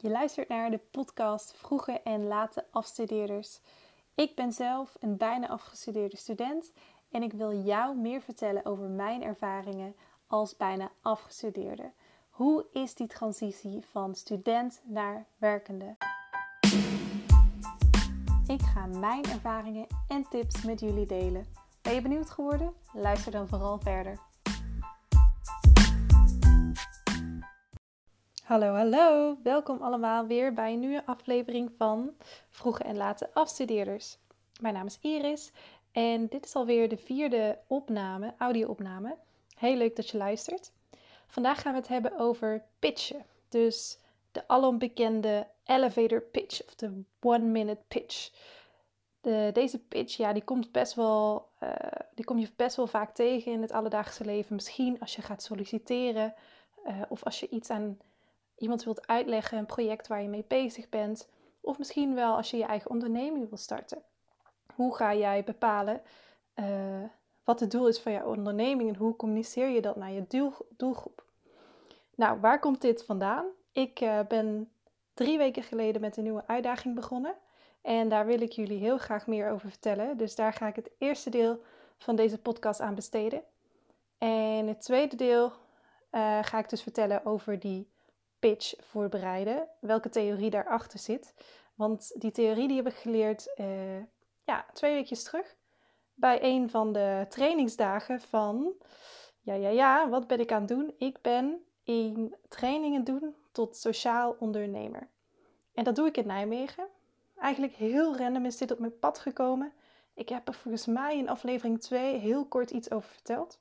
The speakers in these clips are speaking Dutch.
Je luistert naar de podcast Vroege en Late Afstudeerders. Ik ben zelf een bijna afgestudeerde student en ik wil jou meer vertellen over mijn ervaringen als bijna afgestudeerde. Hoe is die transitie van student naar werkende? Ik ga mijn ervaringen en tips met jullie delen. Ben je benieuwd geworden? Luister dan vooral verder. Hallo, hallo. Welkom allemaal weer bij een nieuwe aflevering van Vroege en Late Afstudeerders. Mijn naam is Iris en dit is alweer de vierde opname, audio-opname. Heel leuk dat je luistert. Vandaag gaan we het hebben over pitchen. Dus de alombekende elevator pitch of de one-minute pitch. De, deze pitch, ja, die komt best wel, uh, die kom je best wel vaak tegen in het alledaagse leven. Misschien als je gaat solliciteren uh, of als je iets aan iemand wilt uitleggen, een project waar je mee bezig bent, of misschien wel als je je eigen onderneming wil starten. Hoe ga jij bepalen uh, wat het doel is van jouw onderneming en hoe communiceer je dat naar je doel, doelgroep? Nou, waar komt dit vandaan? Ik uh, ben drie weken geleden met een nieuwe uitdaging begonnen en daar wil ik jullie heel graag meer over vertellen. Dus daar ga ik het eerste deel van deze podcast aan besteden. En het tweede deel uh, ga ik dus vertellen over die pitch voorbereiden, welke theorie daarachter zit. Want die theorie die heb ik geleerd uh, ja, twee weekjes terug bij een van de trainingsdagen van, ja, ja, ja, wat ben ik aan het doen? Ik ben in trainingen doen tot sociaal ondernemer. En dat doe ik in Nijmegen. Eigenlijk heel random is dit op mijn pad gekomen. Ik heb er volgens mij in aflevering 2 heel kort iets over verteld.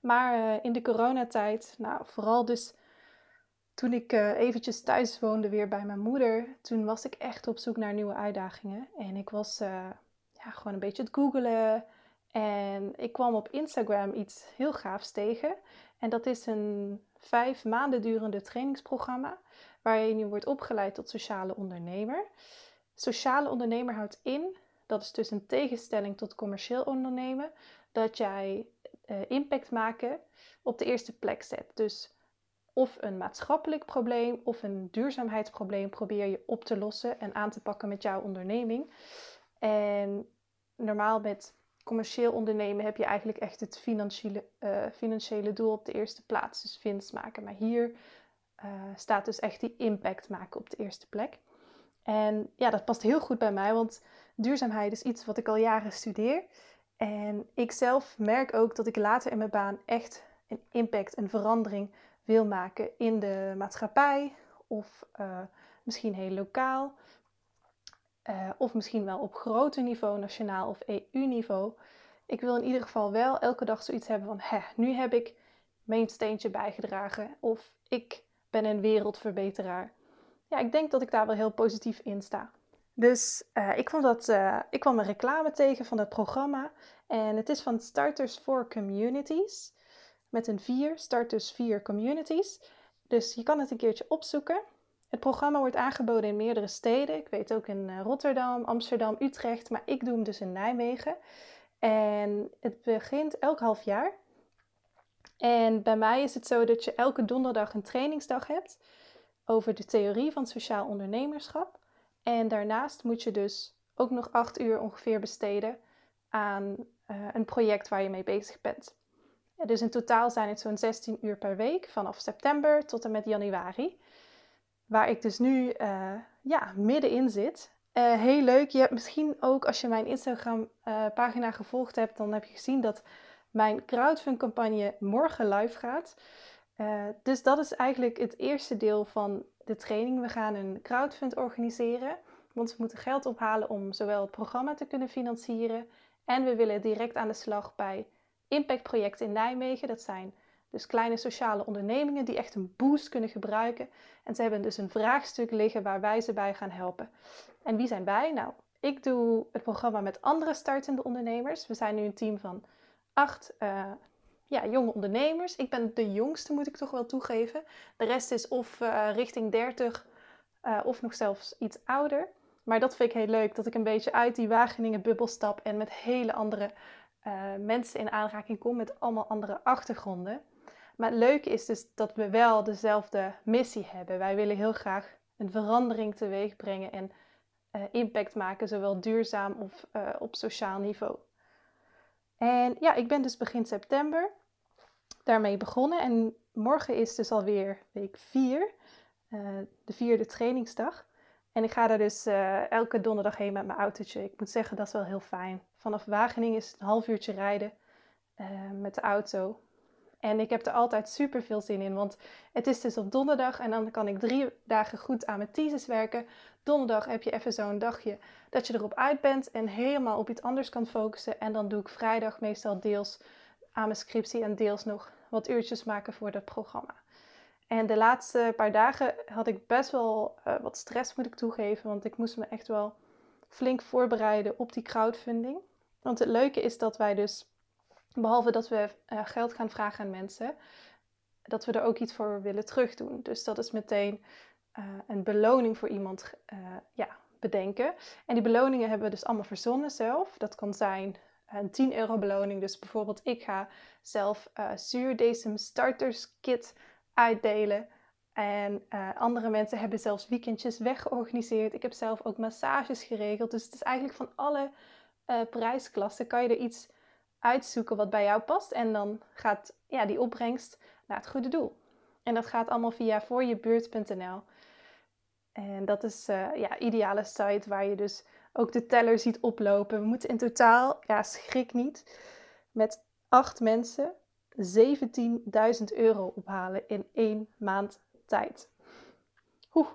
Maar uh, in de coronatijd, nou vooral dus toen ik uh, eventjes thuis woonde weer bij mijn moeder, toen was ik echt op zoek naar nieuwe uitdagingen. En ik was uh, ja, gewoon een beetje het googelen. En ik kwam op Instagram iets heel gaafs tegen. En dat is een vijf maanden durende trainingsprogramma waarin je wordt opgeleid tot sociale ondernemer. Sociale ondernemer houdt in, dat is dus een tegenstelling tot commercieel ondernemen, dat jij uh, impact maken op de eerste plek zet. Dus of een maatschappelijk probleem of een duurzaamheidsprobleem probeer je op te lossen en aan te pakken met jouw onderneming. En normaal met commercieel ondernemen heb je eigenlijk echt het financiële, uh, financiële doel op de eerste plaats, dus winst maken. Maar hier uh, staat dus echt die impact maken op de eerste plek. En ja, dat past heel goed bij mij, want duurzaamheid is iets wat ik al jaren studeer. En ik zelf merk ook dat ik later in mijn baan echt een impact, een verandering wil maken in de maatschappij of uh, misschien heel lokaal. Uh, of misschien wel op groter niveau, nationaal of EU-niveau. Ik wil in ieder geval wel elke dag zoiets hebben van, hè, nu heb ik mijn steentje bijgedragen. Of ik ben een wereldverbeteraar. Ja, ik denk dat ik daar wel heel positief in sta. Dus uh, ik, vond dat, ik kwam een reclame tegen van het programma. En het is van Starters for Communities met een 4, start dus 4 communities. Dus je kan het een keertje opzoeken. Het programma wordt aangeboden in meerdere steden. Ik weet ook in eh, Rotterdam, Amsterdam, Utrecht, maar ik doe hem dus in Nijmegen. En het begint elk half jaar. En bij mij is het zo dat je elke donderdag een trainingsdag hebt over de theorie van sociaal ondernemerschap. En daarnaast moet je dus ook nog acht uur ongeveer besteden aan uh, een project waar je mee bezig bent. Dus in totaal zijn het zo'n 16 uur per week vanaf september tot en met januari. Waar ik dus nu uh, ja, middenin zit. Uh, heel leuk. Je hebt misschien ook, als je mijn Instagram uh, pagina gevolgd hebt, dan heb je gezien dat mijn crowdfund campagne morgen live gaat. dus dat is eigenlijk het eerste deel van de training. We gaan een crowdfund organiseren. Want we moeten geld ophalen om zowel het programma te kunnen financieren. En we willen direct aan de slag bij impactprojecten in Nijmegen. Dat zijn dus kleine sociale ondernemingen die echt een boost kunnen gebruiken. En ze hebben dus een vraagstuk liggen waar wij ze bij gaan helpen. En wie zijn wij? Nou, ik doe het programma met andere startende ondernemers. We zijn nu een team van acht uh, ja, jonge ondernemers. Ik ben de jongste, moet ik toch wel toegeven. De rest is of uh, richting 30 uh, of nog zelfs iets ouder. Maar dat vind ik heel leuk, dat ik een beetje uit die Wageningen bubbel stap en met hele andere uh, mensen in aanraking kom met allemaal andere achtergronden. Maar het leuke is dus dat we wel dezelfde missie hebben. Wij willen heel graag een verandering teweeg brengen en uh, impact maken, zowel duurzaam of uh, op sociaal niveau. En ja, ik ben dus begin september daarmee begonnen. En morgen is dus alweer week 4, uh, de vierde trainingsdag. En ik ga daar dus elke donderdag heen met mijn autootje. Ik moet zeggen, dat is wel heel fijn. Vanaf Wageningen is het een half uurtje rijden met de auto. En ik heb er altijd super veel zin in, want het is dus op donderdag en dan kan ik drie dagen goed aan mijn thesis werken. Donderdag heb je even zo'n dagje dat je erop uit bent en helemaal op iets anders kan focussen. En dan doe ik vrijdag meestal deels aan mijn scriptie en deels nog wat uurtjes maken voor dat programma. En de laatste paar dagen had ik best wel uh, wat stress, moet ik toegeven, want ik moest me echt wel flink voorbereiden op die crowdfunding. Want het leuke is dat wij dus Behalve dat we uh, geld gaan vragen aan mensen, dat we er ook iets voor willen terugdoen. Dus dat is meteen uh, een beloning voor iemand uh, ja, bedenken. En die beloningen hebben we dus allemaal verzonnen zelf. Dat kan zijn een 10 euro beloning. Dus bijvoorbeeld ik ga zelf zuurdesem starters kit uitdelen. En andere mensen hebben zelfs weekendjes weggeorganiseerd. Ik heb zelf ook massages geregeld. Dus het is eigenlijk van alle prijsklassen kan je er iets uitzoeken wat bij jou past. En dan gaat ja, die opbrengst naar het goede doel. En dat gaat allemaal via voorjebuurt.nl. En dat is uh, ja, ideale site waar je dus ook de teller ziet oplopen. We moeten in totaal, ja, schrik niet, met acht mensen 17.000 euro ophalen in één maand tijd. Oeh.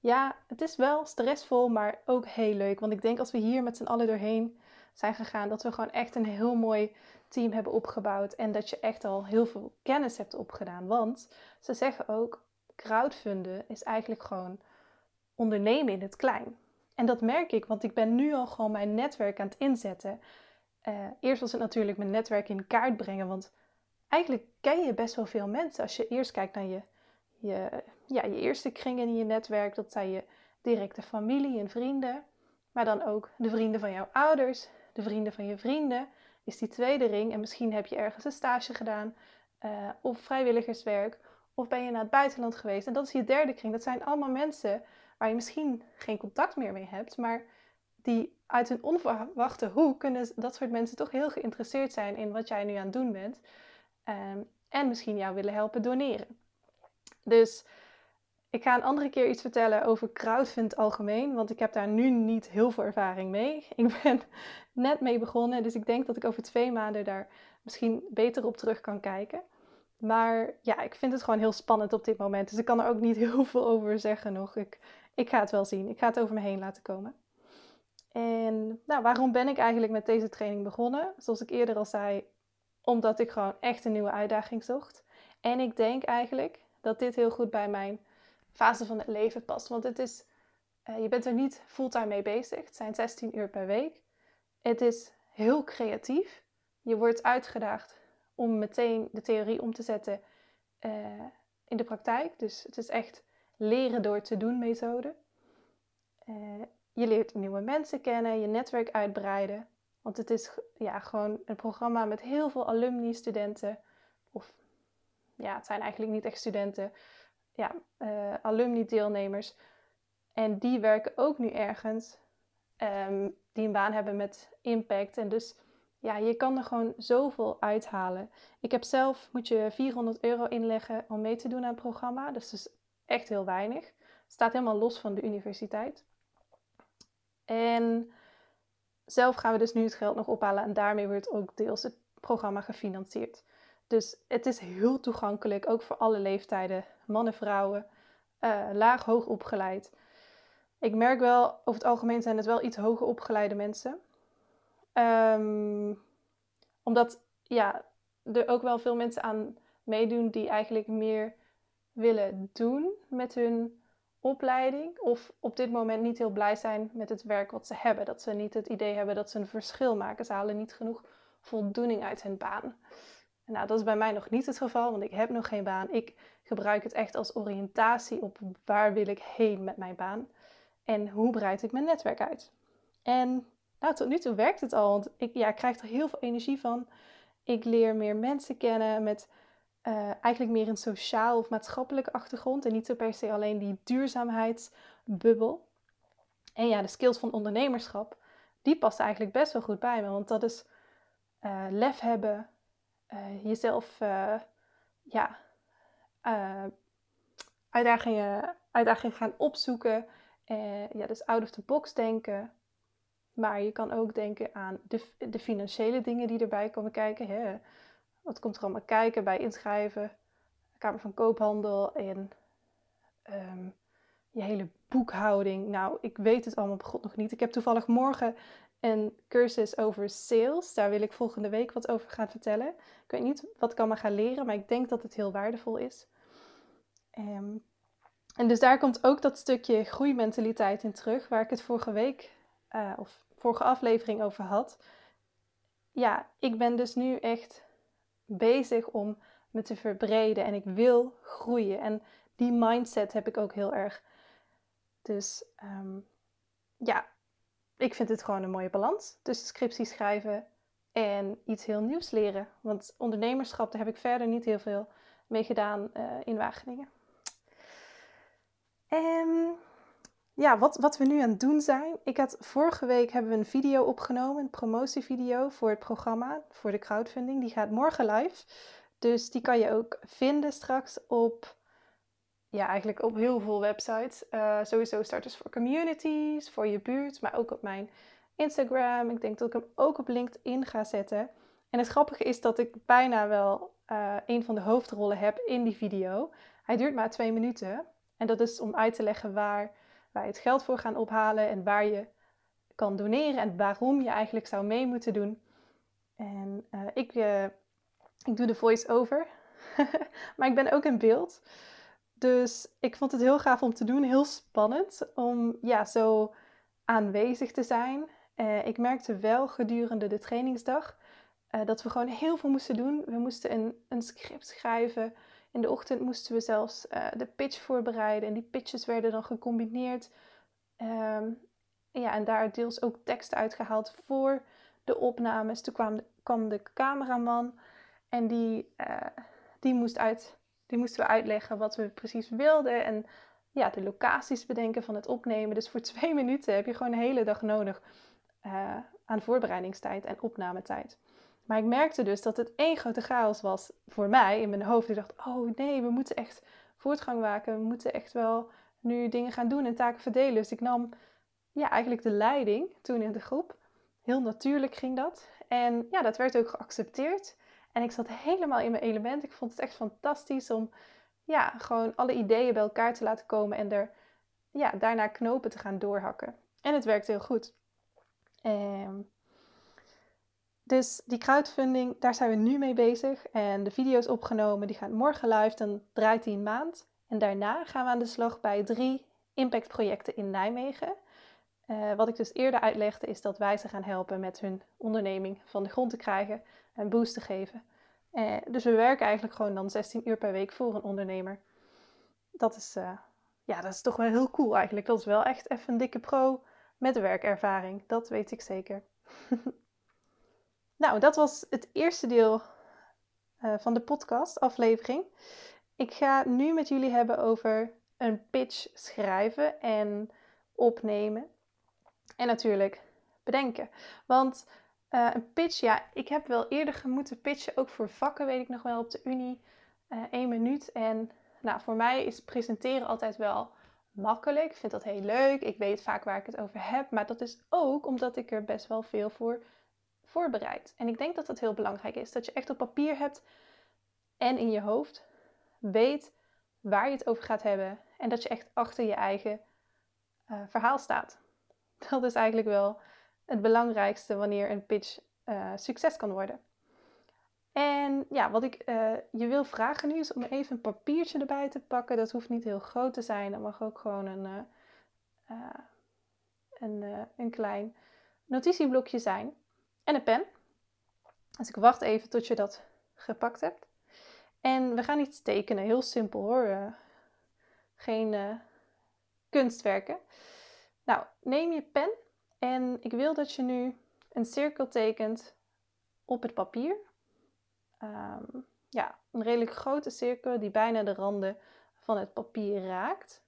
Ja, het is wel stressvol, maar ook heel leuk. Want ik denk als we hier met z'n allen doorheen zijn gegaan. Dat we gewoon echt een heel mooi team hebben opgebouwd. En dat je echt al heel veel kennis hebt opgedaan. Want ze zeggen ook, crowdfunden is eigenlijk gewoon ondernemen in het klein. En dat merk ik, want ik ben nu al gewoon mijn netwerk aan het inzetten. Uh, eerst was het natuurlijk mijn netwerk in kaart brengen, want eigenlijk ken je best wel veel mensen. Als je eerst kijkt naar je, je, ja, je eerste kring in je netwerk, dat zijn je directe familie en vrienden. Maar dan ook de vrienden van jouw ouders, de vrienden van je vrienden, is die tweede ring. En misschien heb je ergens een stage gedaan uh, of vrijwilligerswerk. Of ben je naar het buitenland geweest. En dat is je derde kring. Dat zijn allemaal mensen waar je misschien geen contact meer mee hebt. Maar die uit een onverwachte hoek kunnen dat soort mensen toch heel geïnteresseerd zijn in wat jij nu aan het doen bent. Um, en misschien jou willen helpen doneren. Dus ik ga een andere keer iets vertellen over crowdfund algemeen, want ik heb daar nu niet heel veel ervaring mee. Ik ben net mee begonnen, dus ik denk dat ik over twee maanden daar misschien beter op terug kan kijken. Maar ja, ik vind het gewoon heel spannend op dit moment, dus ik kan er ook niet heel veel over zeggen nog. Ik, ik ga het wel zien, ik ga het over me heen laten komen. En nou, waarom ben ik eigenlijk met deze training begonnen? Zoals ik eerder al zei, omdat ik gewoon echt een nieuwe uitdaging zocht. En ik denk eigenlijk dat dit heel goed bij mijn fase van het leven past. Want het is, uh, je bent er niet fulltime mee bezig. Het zijn 16 uur per week. Het is heel creatief. Je wordt uitgedaagd om meteen de theorie om te zetten uh, in de praktijk. Dus het is echt leren door te doen methode. Uh, je leert nieuwe mensen kennen, je netwerk uitbreiden. Want het is ja, gewoon een programma met heel veel alumni-studenten. Of ja, het zijn eigenlijk niet echt studenten ja, uh, alumni-deelnemers. En die werken ook nu ergens um, die een baan hebben met impact. En dus ja, je kan er gewoon zoveel uithalen. Ik heb zelf, moet je 400 euro inleggen om mee te doen aan het programma. Dus dat is echt heel weinig. Het staat helemaal los van de universiteit. En zelf gaan we dus nu het geld nog ophalen en daarmee wordt ook deels het programma gefinancierd. Dus het is heel toegankelijk, ook voor alle leeftijden, mannen, vrouwen, uh, laag, hoog opgeleid. Ik merk wel, over het algemeen zijn het wel iets hoger opgeleide mensen. Um, omdat ja, er ook wel veel mensen aan meedoen die eigenlijk meer willen doen met hun opleiding. Of op dit moment niet heel blij zijn met het werk wat ze hebben. Dat ze niet het idee hebben dat ze een verschil maken. Ze halen niet genoeg voldoening uit hun baan. Nou, dat is bij mij nog niet het geval, want ik heb nog geen baan. Ik gebruik het echt als oriëntatie op waar wil ik heen met mijn baan en hoe breid ik mijn netwerk uit. En nou, tot nu toe werkt het al, want ik, ja, ik krijg er heel veel energie van. Ik leer meer mensen kennen met eigenlijk meer een sociaal of maatschappelijke achtergrond en niet zo per se alleen die duurzaamheidsbubbel. En ja, de skills van ondernemerschap, die past eigenlijk best wel goed bij me, want dat is uh, lef hebben, uh, jezelf ja, uitdagingen, uitdagingen gaan opzoeken. ja, dus out of the box denken. Maar je kan ook denken aan de, de financiële dingen die erbij komen kijken. Hè. Wat komt er allemaal kijken bij inschrijven, Kamer van Koophandel en um, je hele boekhouding. Nou, ik weet het allemaal God nog niet. Ik heb toevallig morgen een cursus over sales. Daar wil ik volgende week wat over gaan vertellen. Ik weet niet wat ik allemaal ga leren, maar ik denk dat het heel waardevol is. Um, en dus daar komt ook dat stukje groeimentaliteit in terug, waar ik het vorige week uh, of vorige aflevering over had. Ja, ik ben dus nu echt bezig om me te verbreden en ik wil groeien. En die mindset heb ik ook heel erg. Dus um, ja, ik vind het gewoon een mooie balans tussen scriptie schrijven en iets heel nieuws leren. Want ondernemerschap, daar heb ik verder niet heel veel mee gedaan uh, in Wageningen. En ja, wat, wat we nu aan het doen zijn. Ik had vorige week hebben we een video opgenomen, een promotievideo voor het programma, voor de crowdfunding. Die gaat morgen live. Dus die kan je ook vinden straks op, ja, eigenlijk op heel veel websites. Uh, sowieso starters voor communities, voor je buurt, maar ook op mijn Instagram. Ik denk dat ik hem ook op LinkedIn ga zetten. En het grappige is dat ik bijna wel uh, een van de hoofdrollen heb in die video. Hij duurt maar twee minuten. En dat is om uit te leggen waar waar je het geld voor gaan ophalen en waar je kan doneren en waarom je eigenlijk zou mee moeten doen. En uh, ik, uh, ik doe de voice-over, maar ik ben ook in beeld. Dus ik vond het heel gaaf om te doen, heel spannend om ja, zo aanwezig te zijn. Uh, ik merkte wel gedurende de trainingsdag dat we gewoon heel veel moesten doen. We moesten een, een script schrijven, in de ochtend moesten we zelfs uh, de pitch voorbereiden en die pitches werden dan gecombineerd. Um, ja, en daar deels ook tekst uitgehaald voor de opnames. Toen kwam de, kwam de cameraman en die, uh, die, moest uit, die moesten we uitleggen wat we precies wilden. En ja, de locaties bedenken van het opnemen. Dus voor twee minuten heb je gewoon een hele dag nodig uh, aan voorbereidingstijd en opnametijd. Maar ik merkte dus dat het één grote chaos was voor mij in mijn hoofd. Ik dacht, oh nee, we moeten echt voortgang maken. We moeten echt wel nu dingen gaan doen en taken verdelen. Dus ik nam ja, eigenlijk de leiding toen in de groep. Heel natuurlijk ging dat. En ja, dat werd ook geaccepteerd. En ik zat helemaal in mijn element. Ik vond het echt fantastisch om ja, gewoon alle ideeën bij elkaar te laten komen en er ja, daarna knopen te gaan doorhakken. En het werkte heel goed. Um, dus die crowdfunding, daar zijn we nu mee bezig. En de video's opgenomen, die gaan morgen live. Dan draait die een maand. En daarna gaan we aan de slag bij drie impactprojecten in Nijmegen. Uh, wat ik dus eerder uitlegde, is dat wij ze gaan helpen met hun onderneming van de grond te krijgen en boost te geven. Uh, dus we werken eigenlijk gewoon dan 16 uur per week voor een ondernemer. Dat is, uh, ja, dat is toch wel heel cool eigenlijk. Dat is wel echt even een dikke pro met werkervaring. Dat weet ik zeker. Nou, dat was het eerste deel uh, van de podcast aflevering. Ik ga nu met jullie hebben over een pitch schrijven en opnemen. En natuurlijk bedenken. Want uh, een pitch, ja, ik heb wel eerder moeten pitchen, ook voor vakken, weet ik nog wel, op de Unie. Uh, één minuut. En nou, voor mij is presenteren altijd wel makkelijk. Ik vind dat heel leuk. Ik weet vaak waar ik het over heb. Maar dat is ook omdat ik er best wel veel voor voorbereid. En ik denk dat het heel belangrijk is dat je echt op papier hebt en in je hoofd weet waar je het over gaat hebben en dat je echt achter je eigen uh, verhaal staat. Dat is eigenlijk wel het belangrijkste wanneer een pitch uh, succes kan worden. En ja, wat ik uh, je wil vragen nu is om even een papiertje erbij te pakken. Dat hoeft niet heel groot te zijn. Dat mag ook gewoon een, een, een klein notitieblokje zijn en een pen. Dus ik wacht even tot je dat gepakt hebt. En we gaan iets tekenen, heel simpel hoor. Uh, geen uh, kunstwerken. Nou, neem je pen en ik wil dat je nu een cirkel tekent op het papier. Um, ja, een redelijk grote cirkel die bijna de randen van het papier raakt.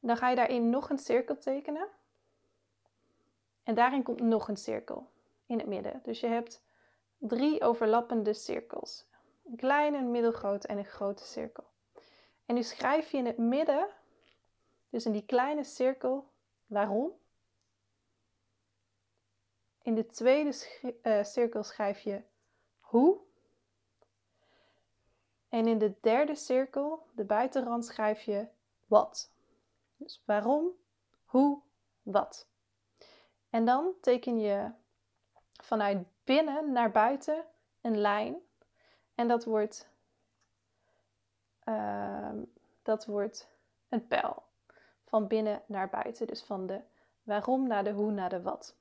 Dan ga je daarin nog een cirkel tekenen. En daarin komt nog een cirkel in het midden. Dus je hebt drie overlappende cirkels. Een kleine, een middelgrote en een grote cirkel. En nu schrijf je in het midden, dus in die kleine cirkel, waarom. In de tweede uh, cirkel schrijf je hoe. En in de derde cirkel, de buitenrand, schrijf je wat. Dus waarom, hoe, wat. En dan teken je vanuit binnen naar buiten een lijn. En dat wordt, uh, dat wordt een pijl. Van binnen naar buiten. Dus van de waarom naar de hoe naar de wat.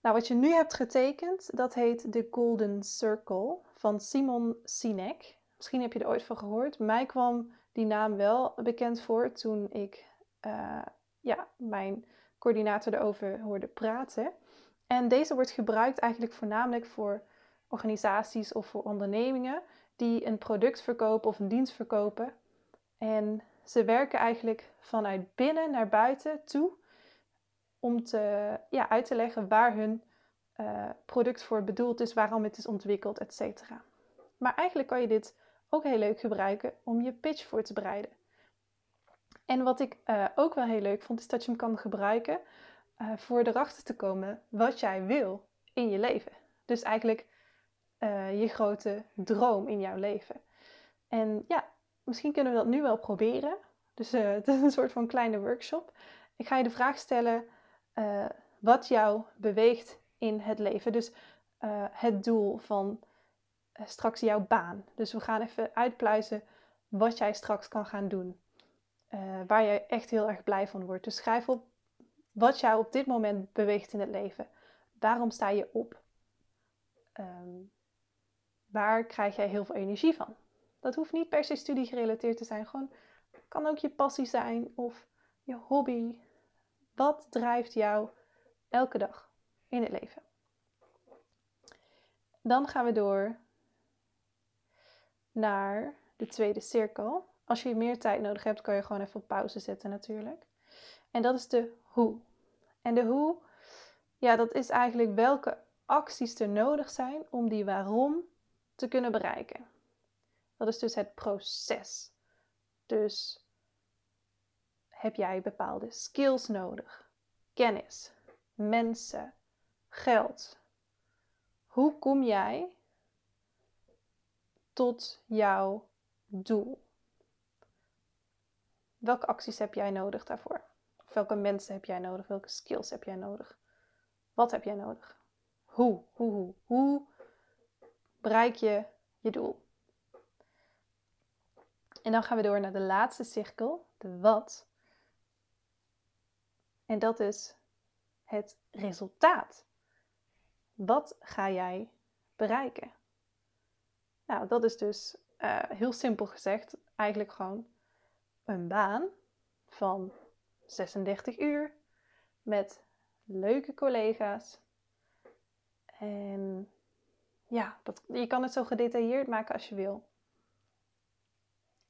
Nou, wat je nu hebt getekend, dat heet de Golden Circle van Simon Sinek. Misschien heb je er ooit van gehoord. Mij kwam die naam wel bekend voor toen ik uh, ja, mijn coördinator erover hoorde praten. En deze wordt gebruikt eigenlijk voornamelijk voor organisaties of voor ondernemingen die een product verkopen of een dienst verkopen. En ze werken eigenlijk vanuit binnen naar buiten toe om te, ja, uit te leggen waar hun uh, product voor bedoeld is, waarom het is ontwikkeld, etc. Maar eigenlijk kan je dit ook heel leuk gebruiken om je pitch voor te bereiden. En wat ik uh, ook wel heel leuk vond, is dat je hem kan gebruiken uh, voor erachter te komen wat jij wil in je leven. Dus eigenlijk uh, je grote droom in jouw leven. En ja, misschien kunnen we dat nu wel proberen. Dus het is een soort van kleine workshop. Ik ga je de vraag stellen wat jou beweegt in het leven. Dus het doel van straks jouw baan. Dus we gaan even uitpluizen wat jij straks kan gaan doen. Waar je echt heel erg blij van wordt. Dus schrijf op wat jou op dit moment beweegt in het leven. Waarom sta je op? Um, waar krijg jij heel veel energie van? Dat hoeft niet per se studie gerelateerd te zijn. Gewoon kan ook je passie zijn of je hobby. Wat drijft jou elke dag in het leven? Dan gaan we door naar de tweede cirkel. Als je meer tijd nodig hebt, kan je gewoon even op pauze zetten natuurlijk. En dat is de hoe. En de hoe, ja, dat is eigenlijk welke acties er nodig zijn om die waarom te kunnen bereiken. Dat is dus het proces. Dus heb jij bepaalde skills nodig? Kennis, mensen, geld. Hoe kom jij tot jouw doel? Welke acties heb jij nodig daarvoor? Welke mensen heb jij nodig? Welke skills heb jij nodig? Wat heb jij nodig? Hoe, hoe, hoe, hoe bereik je je doel? En dan gaan we door naar de laatste cirkel, de wat. En dat is het resultaat. Wat ga jij bereiken? Nou, dat is dus uh, heel simpel gezegd eigenlijk gewoon een baan van 36 uur met leuke collega's. En ja, dat, je kan het zo gedetailleerd maken als je wil.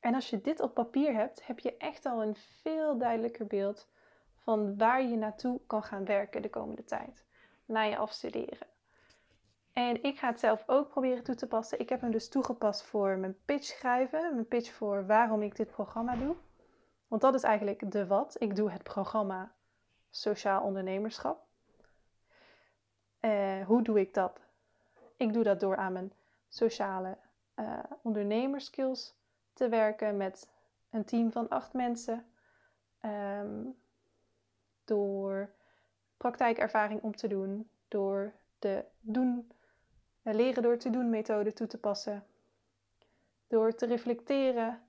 En als je dit op papier hebt, heb je echt al een veel duidelijker beeld van waar je naartoe kan gaan werken de komende tijd. Na je afstuderen. En ik ga het zelf ook proberen toe te passen. Ik heb hem dus toegepast voor mijn pitch schrijven. Mijn pitch voor waarom ik dit programma doe. Want dat is eigenlijk de wat. Ik doe het programma Sociaal Ondernemerschap. Uh, hoe doe ik dat? Ik doe dat door aan mijn sociale uh, ondernemerskills te werken met een team van acht mensen. Um, door praktijkervaring om te doen. Door de doen, leren door te doen methode toe te passen. Door te reflecteren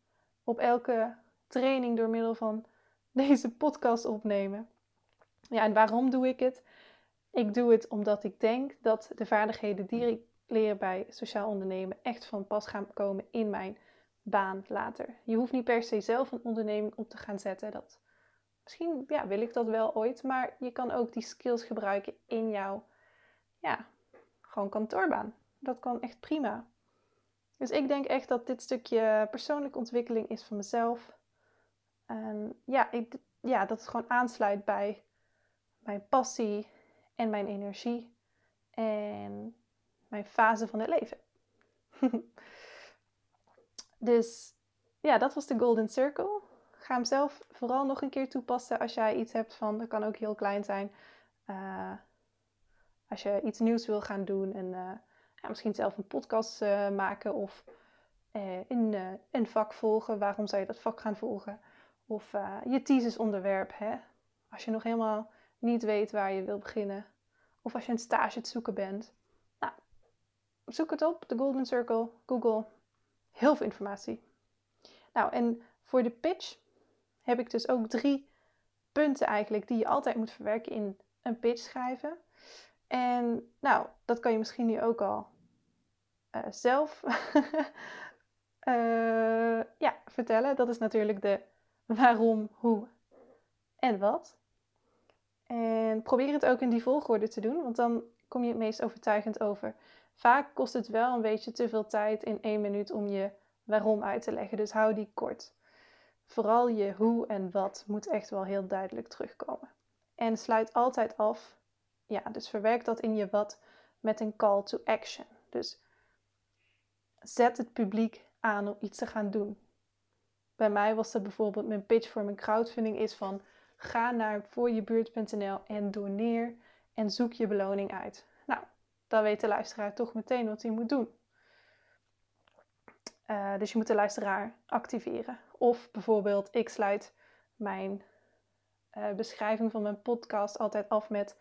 op elke training door middel van deze podcast opnemen. Ja, en waarom doe ik het? Ik doe het omdat ik denk dat de vaardigheden die ik leer bij sociaal ondernemen echt van pas gaan komen in mijn baan later. Je hoeft niet per se zelf een onderneming op te gaan zetten. Dat, misschien ja, wil ik dat wel ooit, maar je kan ook die skills gebruiken in jouw ja, gewoon kantoorbaan. Dat kan echt prima. Dus ik denk echt dat dit stukje persoonlijke ontwikkeling is van mezelf. En ja, ik, ja, dat het gewoon aansluit bij mijn passie en mijn energie en mijn fase van het leven. dus ja, dat was de Golden Circle. Ga hem zelf vooral nog een keer toepassen als jij iets hebt van, dat kan ook heel klein zijn. Uh, als je iets nieuws wil gaan doen en uh, ja, misschien zelf een podcast uh, maken of in een vak volgen. Waarom zou je dat vak gaan volgen? Of je thesis onderwerp, hè? als je nog helemaal niet weet waar je wil beginnen. Of als je een stage te zoeken bent. Nou, zoek het op, de Golden Circle, Google. Heel veel informatie. Nou, en voor de pitch heb ik dus ook drie punten eigenlijk die je altijd moet verwerken in een pitch schrijven. En nou, dat kan je misschien nu ook al uh, zelf uh, ja, vertellen. Dat is natuurlijk de waarom, hoe en wat. En probeer het ook in die volgorde te doen, want dan kom je het meest overtuigend over. Vaak kost het wel een beetje te veel tijd in één minuut om je waarom uit te leggen, dus hou die kort. Vooral je hoe en wat moet echt wel heel duidelijk terugkomen. En sluit altijd af, ja, dus verwerk dat in je wat met een call to action. Dus zet het publiek aan om iets te gaan doen. Bij mij was dat bijvoorbeeld mijn pitch voor mijn crowdfunding is van ga naar voorjebuurt.nl en doneer en zoek je beloning uit. Nou, dan weet de luisteraar toch meteen wat hij moet doen. Uh, dus je moet de luisteraar activeren. Of bijvoorbeeld, ik sluit mijn uh, beschrijving van mijn podcast altijd af met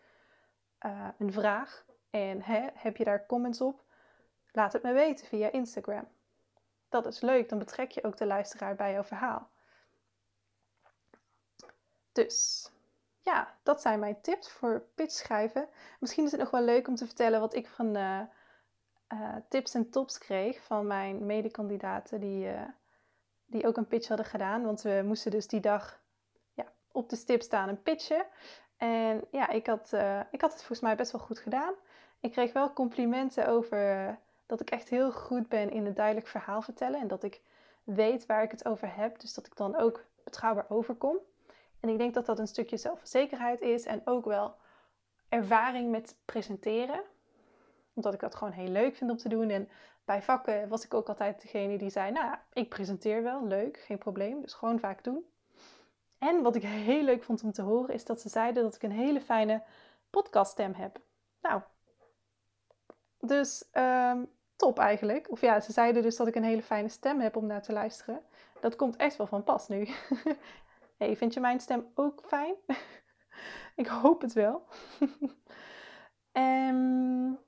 uh, een vraag. En hè, heb je daar comments op? Laat het me weten via Instagram. Dat is leuk, dan betrek je ook de luisteraar bij jouw verhaal. Dus ja, dat zijn mijn tips voor pitch schrijven. Misschien is het nog wel leuk om te vertellen wat ik van uh, uh, tips en tops kreeg van mijn medekandidaten die, uh, die ook een pitch hadden gedaan. Want we moesten dus die dag ja, op de stip staan en pitchen. En ja, ik had, ik had het volgens mij best wel goed gedaan. Ik kreeg wel complimenten over dat ik echt heel goed ben in een duidelijk verhaal vertellen. En dat ik weet waar ik het over heb. Dus dat ik dan ook betrouwbaar overkom. En ik denk dat dat een stukje zelfverzekerheid is en ook wel ervaring met presenteren. Omdat ik dat gewoon heel leuk vind om te doen. En bij vakken was ik ook altijd degene die zei: Nou ik presenteer wel, leuk, geen probleem. Dus gewoon vaak doen. En wat ik heel leuk vond om te horen, is dat ze zeiden dat ik een hele fijne podcaststem heb. Nou, dus um, top eigenlijk. Of ja, ze zeiden dus dat ik een hele fijne stem heb om naar te luisteren. Dat komt echt wel van pas nu. hey, vind je mijn stem ook fijn? ik hoop het wel. um,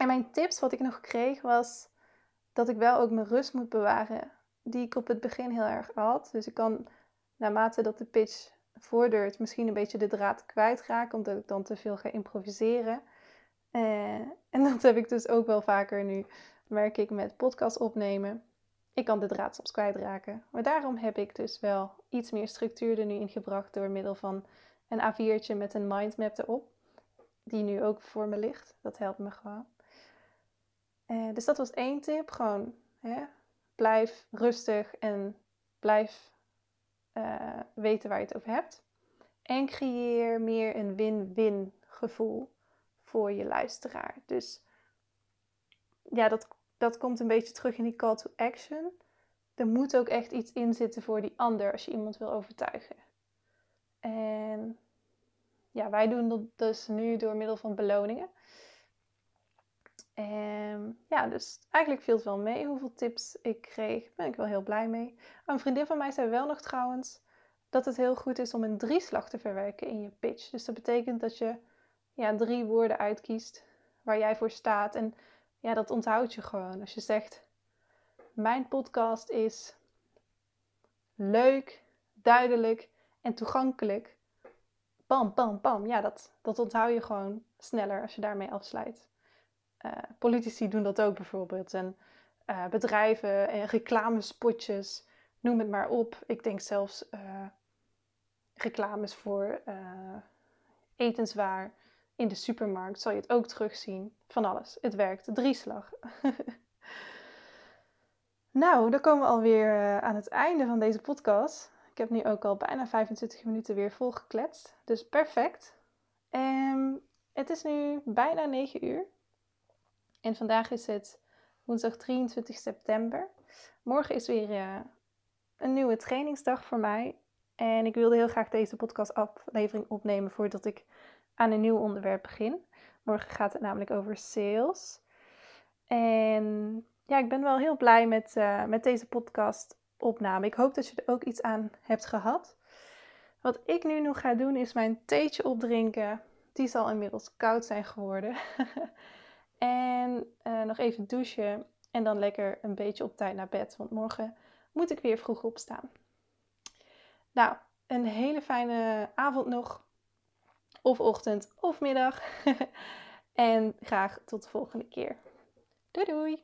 en mijn tips wat ik nog kreeg was dat ik wel ook mijn rust moet bewaren. Die ik op het begin heel erg had. Dus ik kan naarmate dat de pitch vordert misschien een beetje de draad kwijtraken. Omdat ik dan te veel ga improviseren. Uh, en dat heb ik dus ook wel vaker nu, merk ik, met podcast opnemen. Ik kan de draad soms kwijtraken. Maar daarom heb ik dus wel iets meer structuur er nu in gebracht door middel van een A4'tje met een mindmap erop. Die nu ook voor me ligt. Dat helpt me gewoon. Uh, dus dat was één tip. Gewoon hè, blijf rustig en blijf uh, weten waar je het over hebt. En creëer meer een win-win gevoel voor je luisteraar. Dus ja, dat dat komt een beetje terug in die call to action. Er moet ook echt iets in zitten voor die ander als je iemand wil overtuigen. En ja, wij doen dat dus nu door middel van beloningen. En ja, dus eigenlijk viel het wel mee hoeveel tips ik kreeg. Ben ik wel heel blij mee. Een vriendin van mij zei wel nog trouwens dat het heel goed is om een drieslag te verwerken in je pitch. Dus dat betekent dat je ja, drie woorden uitkiest waar jij voor staat. En ja, dat onthoud je gewoon. Als je zegt, mijn podcast is leuk, duidelijk en toegankelijk. Bam, bam, bam. Ja, dat, dat onthoud je gewoon sneller als je daarmee afsluit. Uh, politici doen dat ook bijvoorbeeld. En uh, bedrijven en reclamespotjes, noem het maar op. Ik denk zelfs uh, reclames voor etenswaar in de supermarkt zal je het ook terugzien. Van alles. Het werkt. Drieslag. Nou, dan komen we alweer uh, aan het einde van deze podcast. Ik heb nu ook al bijna 25 minuten weer volgekletst. Dus perfect. Um, het is nu bijna 9 uur. En vandaag is het woensdag 23 september. Morgen is weer uh, een nieuwe trainingsdag voor mij. En ik wilde heel graag deze podcastaflevering opnemen voordat ik aan een nieuw onderwerp begin. Morgen gaat het namelijk over sales. En ja, ik ben wel heel blij met, uh, met deze podcastopname. Ik hoop dat je er ook iets aan hebt gehad. Wat ik nu nog ga doen is mijn theetje opdrinken. Die zal inmiddels koud zijn geworden. en uh, nog even douchen en dan lekker een beetje op tijd naar bed. Want morgen moet ik weer vroeg opstaan. Nou, een hele fijne avond nog. Of ochtend of middag. en graag tot de volgende keer. Doei doei!